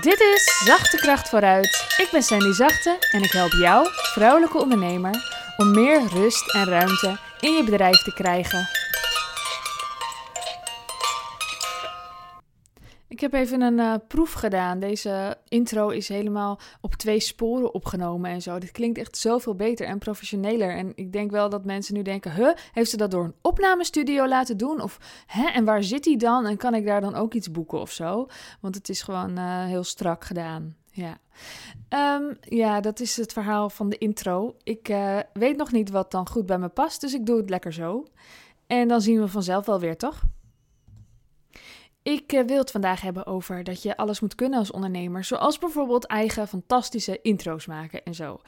Dit is Zachte Kracht vooruit. Ik ben Sandy Zachte en ik help jou, vrouwelijke ondernemer, om meer rust en ruimte in je bedrijf te krijgen. Heb even een uh, proef gedaan. Deze intro is helemaal op twee sporen opgenomen en zo. Dit klinkt echt zoveel beter en professioneler. En ik denk wel dat mensen nu denken: huh, heeft ze dat door een opnamestudio laten doen? Of hè, en waar zit hij dan? En kan ik daar dan ook iets boeken of zo? Want het is gewoon uh, heel strak gedaan. Ja. Um, ja, dat is het verhaal van de intro. Ik uh, weet nog niet wat dan goed bij me past, dus ik doe het lekker zo. En dan zien we vanzelf wel weer, toch? Ik uh, wil het vandaag hebben over dat je alles moet kunnen als ondernemer. Zoals bijvoorbeeld eigen fantastische intro's maken en zo.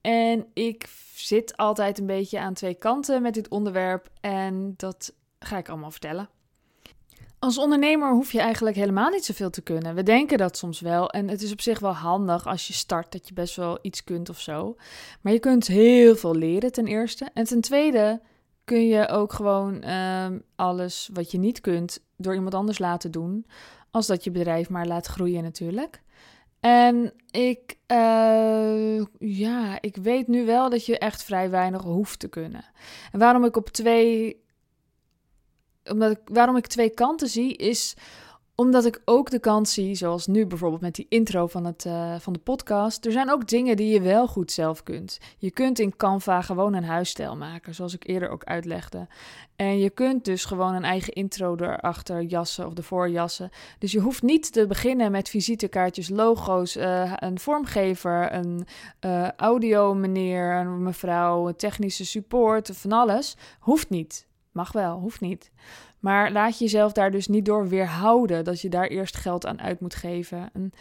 En ik zit altijd een beetje aan twee kanten met dit onderwerp. En dat ga ik allemaal vertellen. Als ondernemer hoef je eigenlijk helemaal niet zoveel te kunnen. We denken dat soms wel. En het is op zich wel handig als je start dat je best wel iets kunt of zo. Maar je kunt heel veel leren ten eerste. En ten tweede kun je ook gewoon um, alles wat je niet kunt door iemand anders laten doen. Als dat je bedrijf maar laat groeien natuurlijk. En ik, uh, ja, ik weet nu wel dat je echt vrij weinig hoeft te kunnen. En waarom ik op twee, omdat ik, waarom ik twee kanten zie, is omdat ik ook de kant zie, zoals nu bijvoorbeeld met die intro van, het, uh, van de podcast. Er zijn ook dingen die je wel goed zelf kunt. Je kunt in Canva gewoon een huisstijl maken, zoals ik eerder ook uitlegde. En je kunt dus gewoon een eigen intro erachter jassen of ervoor jassen. Dus je hoeft niet te beginnen met visitekaartjes, logo's, uh, een vormgever, een uh, audio meneer, mevrouw, technische support, van alles. Hoeft niet. Mag wel, hoeft niet. Maar laat jezelf daar dus niet door weerhouden dat je daar eerst geld aan uit moet geven. En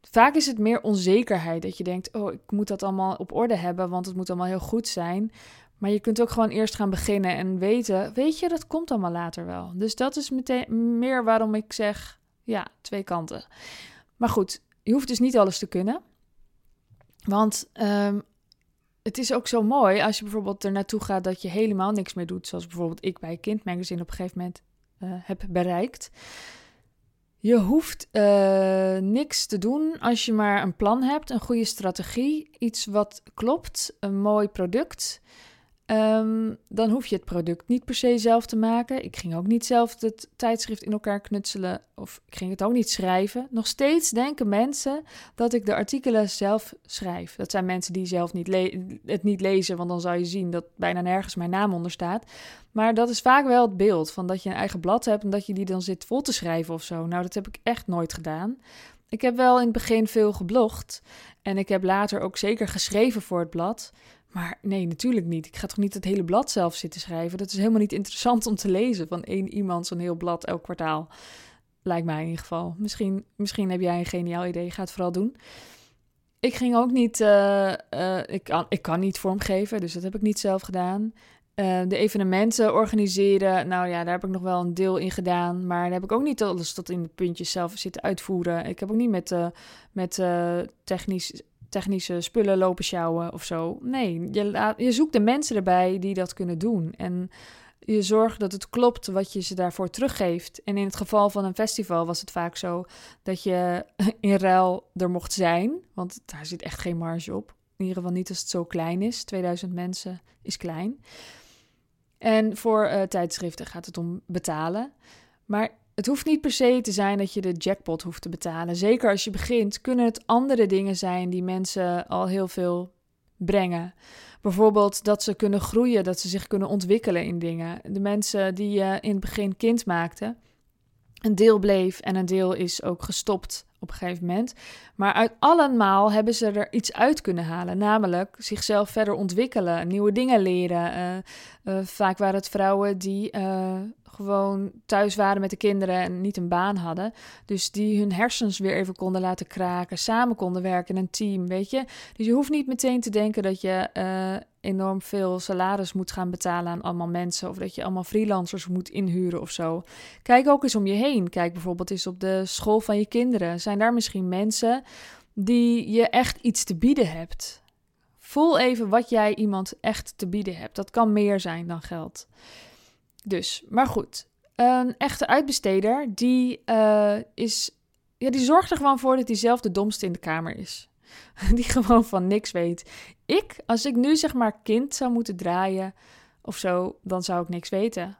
vaak is het meer onzekerheid dat je denkt: oh, ik moet dat allemaal op orde hebben, want het moet allemaal heel goed zijn. Maar je kunt ook gewoon eerst gaan beginnen en weten: weet je, dat komt allemaal later wel. Dus dat is meteen meer waarom ik zeg: ja, twee kanten. Maar goed, je hoeft dus niet alles te kunnen. Want um, het is ook zo mooi als je bijvoorbeeld er naartoe gaat dat je helemaal niks meer doet. Zoals bijvoorbeeld ik bij Kind Magazine op een gegeven moment uh, heb bereikt. Je hoeft uh, niks te doen als je maar een plan hebt, een goede strategie, iets wat klopt, een mooi product. Um, dan hoef je het product niet per se zelf te maken. Ik ging ook niet zelf het tijdschrift in elkaar knutselen of ik ging het ook niet schrijven. Nog steeds denken mensen dat ik de artikelen zelf schrijf. Dat zijn mensen die zelf niet het niet lezen, want dan zou je zien dat bijna nergens mijn naam onder staat. Maar dat is vaak wel het beeld van dat je een eigen blad hebt en dat je die dan zit vol te schrijven of zo. Nou, dat heb ik echt nooit gedaan. Ik heb wel in het begin veel geblogd en ik heb later ook zeker geschreven voor het blad. Maar nee, natuurlijk niet. Ik ga toch niet het hele blad zelf zitten schrijven. Dat is helemaal niet interessant om te lezen van één iemand zo'n heel blad elk kwartaal. Lijkt mij in ieder geval. Misschien, misschien heb jij een geniaal idee. Ga het vooral doen. Ik ging ook niet. Uh, uh, ik, kan, ik kan niet vormgeven, dus dat heb ik niet zelf gedaan. Uh, de evenementen organiseren, nou ja, daar heb ik nog wel een deel in gedaan. Maar daar heb ik ook niet alles tot in de puntjes zelf zitten uitvoeren. Ik heb ook niet met, met technisch technische spullen lopen sjouwen of zo. Nee, je, je zoekt de mensen erbij die dat kunnen doen. En je zorgt dat het klopt wat je ze daarvoor teruggeeft. En in het geval van een festival was het vaak zo dat je in ruil er mocht zijn. Want daar zit echt geen marge op. In ieder geval niet als het zo klein is. 2000 mensen is klein. En voor uh, tijdschriften gaat het om betalen. Maar het hoeft niet per se te zijn dat je de jackpot hoeft te betalen. Zeker als je begint, kunnen het andere dingen zijn die mensen al heel veel brengen. Bijvoorbeeld dat ze kunnen groeien, dat ze zich kunnen ontwikkelen in dingen. De mensen die je in het begin kind maakten, een deel bleef en een deel is ook gestopt op een gegeven moment. Maar uit allemaal hebben ze er iets uit kunnen halen. Namelijk zichzelf verder ontwikkelen, nieuwe dingen leren. Uh, uh, vaak waren het vrouwen die uh, gewoon thuis waren met de kinderen en niet een baan hadden. Dus die hun hersens weer even konden laten kraken, samen konden werken in een team, weet je. Dus je hoeft niet meteen te denken dat je enorm veel salaris moet gaan betalen aan allemaal mensen. Of dat je allemaal freelancers moet inhuren of zo. Kijk ook eens om je heen. Kijk bijvoorbeeld eens op de school van je kinderen. Zijn daar misschien mensen die je echt iets te bieden hebt? Voel even wat jij iemand echt te bieden hebt. Dat kan meer zijn dan geld. Dus, maar goed. Een echte uitbesteder, die uh, is ja, die zorgt er gewoon voor dat hij zelf de domste in de kamer is. Die gewoon van niks weet. Ik, als ik nu zeg maar kind zou moeten draaien of zo, dan zou ik niks weten.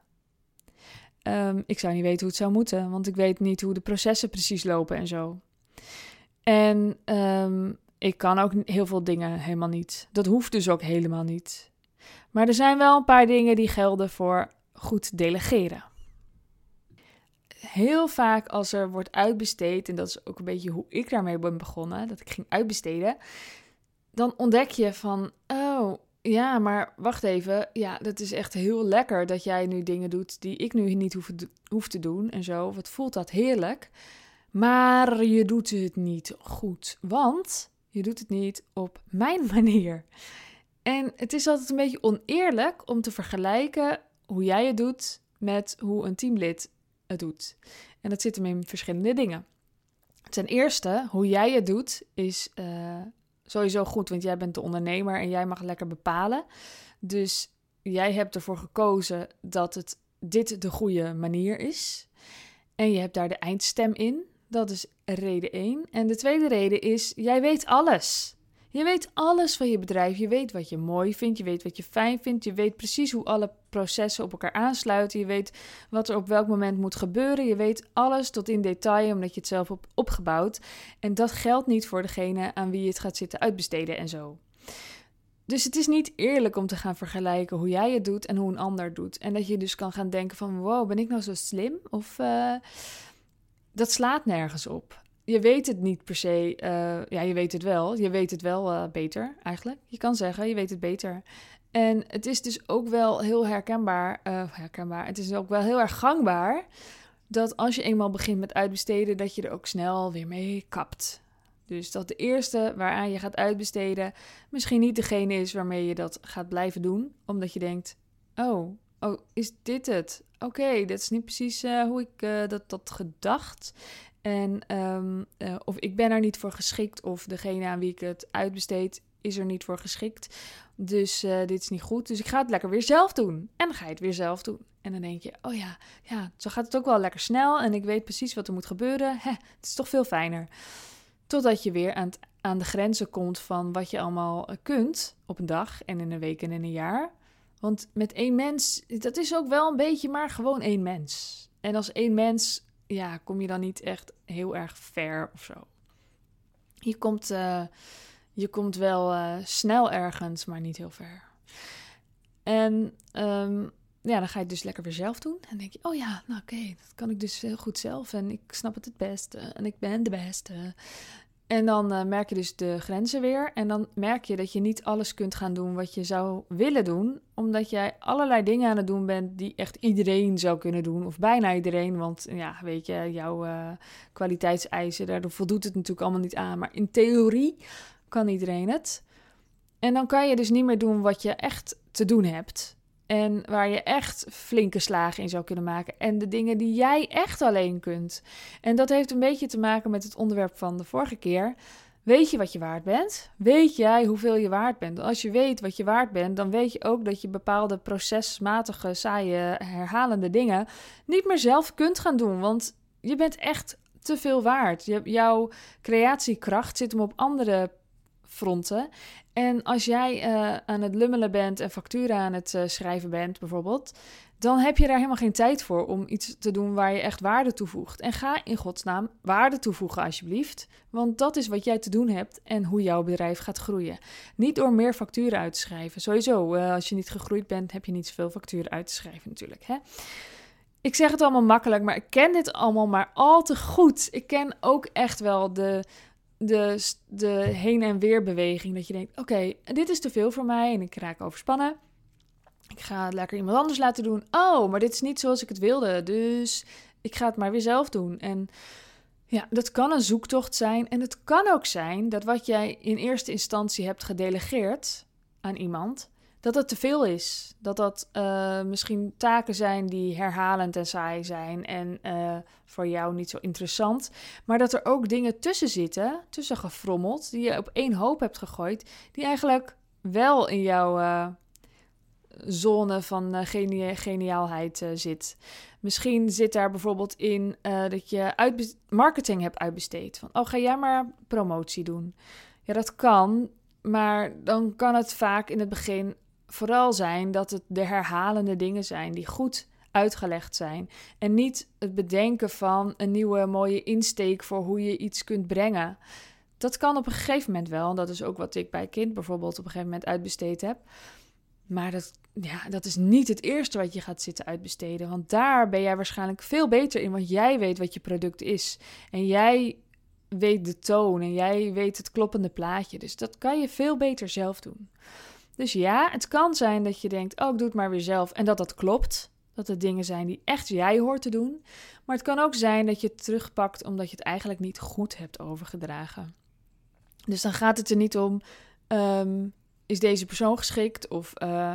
Ehm, ik zou niet weten hoe het zou moeten, want ik weet niet hoe de processen precies lopen en zo. En ehm, ik kan ook heel veel dingen helemaal niet. Dat hoeft dus ook helemaal niet. Maar er zijn wel een paar dingen die gelden voor goed delegeren. Heel vaak als er wordt uitbesteed, en dat is ook een beetje hoe ik daarmee ben begonnen, dat ik ging uitbesteden, dan ontdek je van, oh ja, maar wacht even, ja, dat is echt heel lekker dat jij nu dingen doet die ik nu niet hoef, te doen en zo. Wat voelt dat heerlijk? Maar je doet het niet goed, want je doet het niet op mijn manier. En het is altijd een beetje oneerlijk om te vergelijken hoe jij het doet met hoe een teamlid doet. En dat zit hem in verschillende dingen. Ten eerste, hoe jij het doet is uh, sowieso goed, want jij bent de ondernemer en jij mag lekker bepalen. Dus jij hebt ervoor gekozen dat het dit de goede manier is. En je hebt daar de eindstem in. Dat is reden 1. En de tweede reden is, jij weet alles. Je weet alles van je bedrijf. Je weet wat je mooi vindt. Je weet wat je fijn vindt. Je weet precies hoe alle processen op elkaar aansluiten. Je weet wat er op welk moment moet gebeuren. Je weet alles tot in detail, omdat je het zelf hebt opgebouwd. En dat geldt niet voor degene aan wie je het gaat zitten uitbesteden en zo. Dus het is niet eerlijk om te gaan vergelijken hoe jij het doet en hoe een ander doet. En dat je dus kan gaan denken van, wow, ben ik nou zo slim? Of uh, dat slaat nergens op. Je weet het niet per se. Uh, ja, je weet het wel. Je weet het wel uh, beter, eigenlijk. Je kan zeggen, je weet het beter. En het is dus ook wel heel herkenbaar. Uh, herkenbaar. Het is ook wel heel erg gangbaar. Dat als je eenmaal begint met uitbesteden, dat je er ook snel weer mee kapt. Dus dat de eerste waaraan je gaat uitbesteden, misschien niet degene is waarmee je dat gaat blijven doen. Omdat je denkt: oh, oh is dit het? Oké, dat is niet precies hoe ik uh, dat had gedacht. En um, uh, of ik ben er niet voor geschikt, of degene aan wie ik het uitbesteed is er niet voor geschikt. Dus dit is niet goed. Dus ik ga het lekker weer zelf doen. En dan ga je het weer zelf doen. En dan denk je, oh ja, ja, zo gaat het ook wel lekker snel. En ik weet precies wat er moet gebeuren. Hè, het is toch veel fijner. Totdat je weer aan, aan de grenzen komt van wat je allemaal kunt op een dag en in een week en in een jaar. Want met één mens, dat is ook wel een beetje maar gewoon één mens. En als één mens, ja, kom je dan niet echt heel erg ver of zo. Je komt, uh, je komt wel uh, snel ergens, maar niet heel ver. En um, ja, dan ga je het dus lekker weer zelf doen. En denk je, oh ja, nou oké, dat kan ik dus heel goed zelf. En ik snap het het beste. En ik ben de beste. En dan uh, merk je dus de grenzen weer. En dan merk je dat je niet alles kunt gaan doen wat je zou willen doen. Omdat jij allerlei dingen aan het doen bent die echt iedereen zou kunnen doen. Of bijna iedereen. Want ja, weet je, jouw uh, kwaliteitseisen, daardoor voldoet het natuurlijk allemaal niet aan. Maar in theorie kan iedereen het. En dan kan je dus niet meer doen wat je echt te doen hebt. En waar je echt flinke slagen in zou kunnen maken. En de dingen die jij echt alleen kunt. En dat heeft een beetje te maken met het onderwerp van de vorige keer. Weet je wat je waard bent? Weet jij hoeveel je waard bent? Als je weet wat je waard bent, dan weet je ook dat je bepaalde procesmatige, saaie, herhalende dingen niet meer zelf kunt gaan doen. Want je bent echt te veel waard. Jouw creatiekracht zit hem op andere fronten. En als jij uh, aan het lummelen bent en facturen aan het uh, schrijven bent, bijvoorbeeld, dan heb je daar helemaal geen tijd voor om iets te doen waar je echt waarde toevoegt. En ga in godsnaam waarde toevoegen, alsjeblieft. Want dat is wat jij te doen hebt en hoe jouw bedrijf gaat groeien. Niet door meer facturen uit te schrijven. Sowieso, uh, als je niet gegroeid bent, heb je niet zoveel facturen uit te schrijven, natuurlijk. Hè? Ik zeg het allemaal makkelijk, maar ik ken dit allemaal maar al te goed. Ik ken ook echt wel de de, de heen- en weerbeweging. Dat je denkt, oké, dit is te veel voor mij en ik raak overspannen. Ik ga het lekker iemand anders laten doen. Oh, maar dit is niet zoals ik het wilde. Dus ik ga het maar weer zelf doen. En ja, dat kan een zoektocht zijn. En het kan ook zijn dat wat jij in eerste instantie hebt gedelegeerd aan iemand, dat het te veel is. Dat dat uh, misschien taken zijn die herhalend en saai zijn en uh, voor jou niet zo interessant. Maar dat er ook dingen tussen zitten, tussen gefrommeld, die je op één hoop hebt gegooid, die eigenlijk wel in jouw uh, zone van geniaalheid zit. Misschien zit daar bijvoorbeeld in dat je marketing hebt uitbesteed. Van, oh, ga jij maar promotie doen. Ja, dat kan, maar dan kan het vaak in het begin vooral zijn dat het de herhalende dingen zijn die goed uitgelegd zijn. En niet het bedenken van een nieuwe mooie insteek voor hoe je iets kunt brengen. Dat kan op een gegeven moment wel. En dat is ook wat ik bij kind bijvoorbeeld op een gegeven moment uitbesteed heb. Maar dat, ja, dat is niet het eerste wat je gaat zitten uitbesteden. Want daar ben jij waarschijnlijk veel beter in. Want jij weet wat je product is. En jij weet de toon. En jij weet het kloppende plaatje. Dus dat kan je veel beter zelf doen. Dus ja, het kan zijn dat je denkt: oh, ik doe het maar weer zelf. En dat dat klopt. Dat het dingen zijn die echt jij hoort te doen. Maar het kan ook zijn dat je het terugpakt omdat je het eigenlijk niet goed hebt overgedragen. Dus dan gaat het er niet om: um, is deze persoon geschikt? Of uh,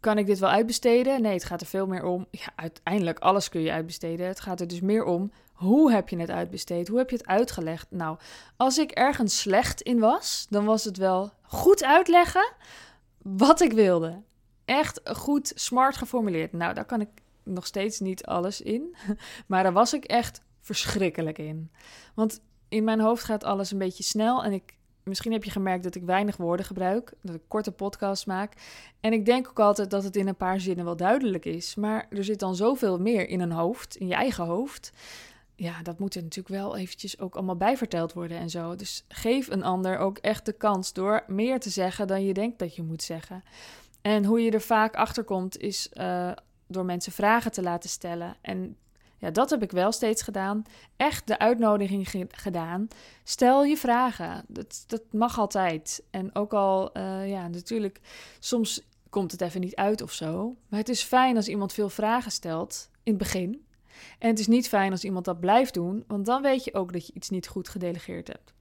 kan ik dit wel uitbesteden? Nee, het gaat er veel meer om. Ja, uiteindelijk alles kun je uitbesteden. Het gaat er dus meer om. Hoe heb je het uitbesteed? Hoe heb je het uitgelegd? Nou, als ik ergens slecht in was, dan was het wel goed uitleggen wat ik wilde. Echt goed, smart geformuleerd. Nou, daar kan ik nog steeds niet alles in. Maar daar was ik echt verschrikkelijk in. Want in mijn hoofd gaat alles een beetje snel en ik misschien heb je gemerkt dat ik weinig woorden gebruik, dat ik korte podcasts maak. En ik denk ook altijd dat het in een paar zinnen wel duidelijk is. Maar er zit dan zoveel meer in een hoofd, in je eigen hoofd. Ja, dat moet er natuurlijk wel eventjes ook allemaal bijverteld worden en zo. Dus geef een ander ook echt de kans door meer te zeggen dan je denkt dat je moet zeggen. En hoe je er vaak achter komt is uh, door mensen vragen te laten stellen. En ja, dat heb ik wel steeds gedaan. Echt de uitnodiging gedaan. Stel je vragen. Dat, dat mag altijd. En ook al, uh, ja, natuurlijk, soms komt het even niet uit of zo. Maar het is fijn als iemand veel vragen stelt in het begin. En het is niet fijn als iemand dat blijft doen, want dan weet je ook dat je iets niet goed gedelegeerd hebt.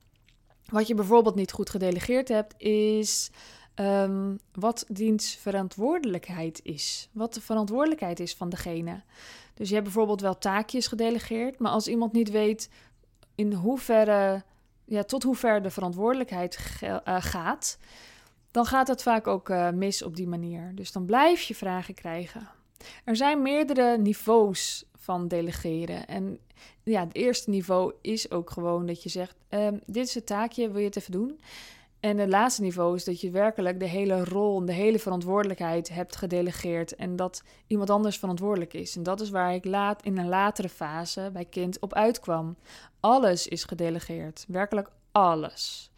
Wat je bijvoorbeeld niet goed gedelegeerd hebt, is um, wat dienstverantwoordelijkheid is. Wat de verantwoordelijkheid is van degene. Dus je hebt bijvoorbeeld wel taakjes gedelegeerd, maar als iemand niet weet in hoeverre, ja, tot hoever de verantwoordelijkheid uh, gaat, dan gaat het vaak ook uh, mis op die manier. Dus dan blijf je vragen krijgen. Er zijn meerdere niveaus van delegeren. En ja, het eerste niveau is ook gewoon dat je zegt: um, Dit is het taakje, wil je het even doen? En het laatste niveau is dat je werkelijk de hele rol en de hele verantwoordelijkheid hebt gedelegeerd en dat iemand anders verantwoordelijk is. En dat is waar ik laat, in een latere fase bij kind op uitkwam. Alles is gedelegeerd, werkelijk alles.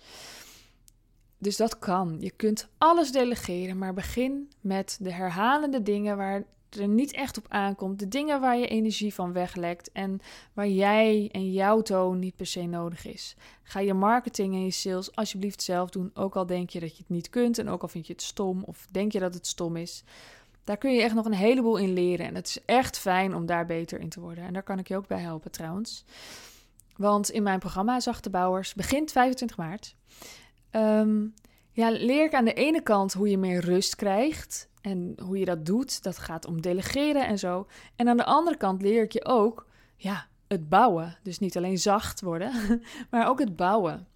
Dus dat kan. Je kunt alles delegeren, maar begin met de herhalende dingen waar er niet echt op aankomt. De dingen waar je energie van weglekt en waar jij en jouw toon niet per se nodig is. Ga je marketing en je sales alsjeblieft zelf doen. Ook al denk je dat je het niet kunt en ook al vind je het stom of denk je dat het stom is. Daar kun je echt nog een heleboel in leren. En het is echt fijn om daar beter in te worden. En daar kan ik je ook bij helpen trouwens. Want in mijn programma Zachte Bouwers begint 25 maart. Um, ja, leer ik aan de ene kant hoe je meer rust krijgt en hoe je dat doet, dat gaat om delegeren en zo. En aan de andere kant leer ik je ook, ja, het bouwen. Dus niet alleen zacht worden, maar ook het bouwen.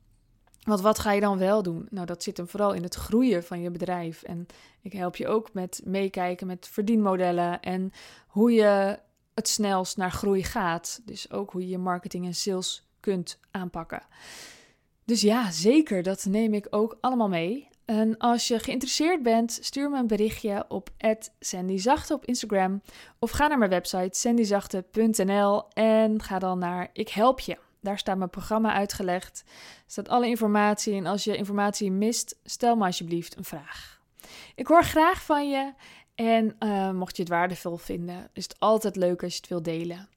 Want wat ga je dan wel doen? Nou, dat zit hem vooral in het groeien van je bedrijf. En ik help je ook met meekijken met verdienmodellen en hoe je het snelst naar groei gaat. Dus ook hoe je je marketing en sales kunt aanpakken. Dus ja, zeker, dat neem ik ook allemaal mee. En als je geïnteresseerd bent, stuur me een berichtje op @sandyzachte op Instagram of ga naar mijn website sandyzachte.nl en ga dan naar Ik help je. Daar staat mijn programma uitgelegd. Staat alle informatie en als je informatie mist, stel me alsjeblieft een vraag. Ik hoor graag van je en uh, mocht je het waardevol vinden, is het altijd leuk als je het wilt delen.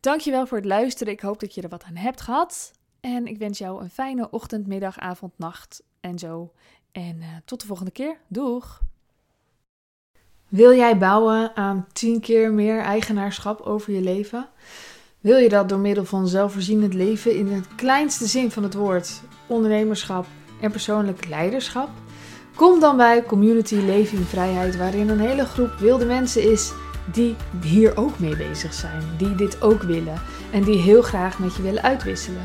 Dankjewel voor het luisteren. Ik hoop dat je er wat aan hebt gehad. En ik wens jou een fijne ochtend, middag, avond, nacht en zo. En uh, tot de volgende keer. Doeg! Wil jij bouwen aan 10 keer meer eigenaarschap over je leven? Wil je dat door middel van zelfvoorzienend leven in het kleinste zin van het woord, ondernemerschap en persoonlijk leiderschap? Kom dan bij Community Leven in Vrijheid, waarin een hele groep wilde mensen is die hier ook mee bezig zijn, die dit ook willen en die heel graag met je willen uitwisselen.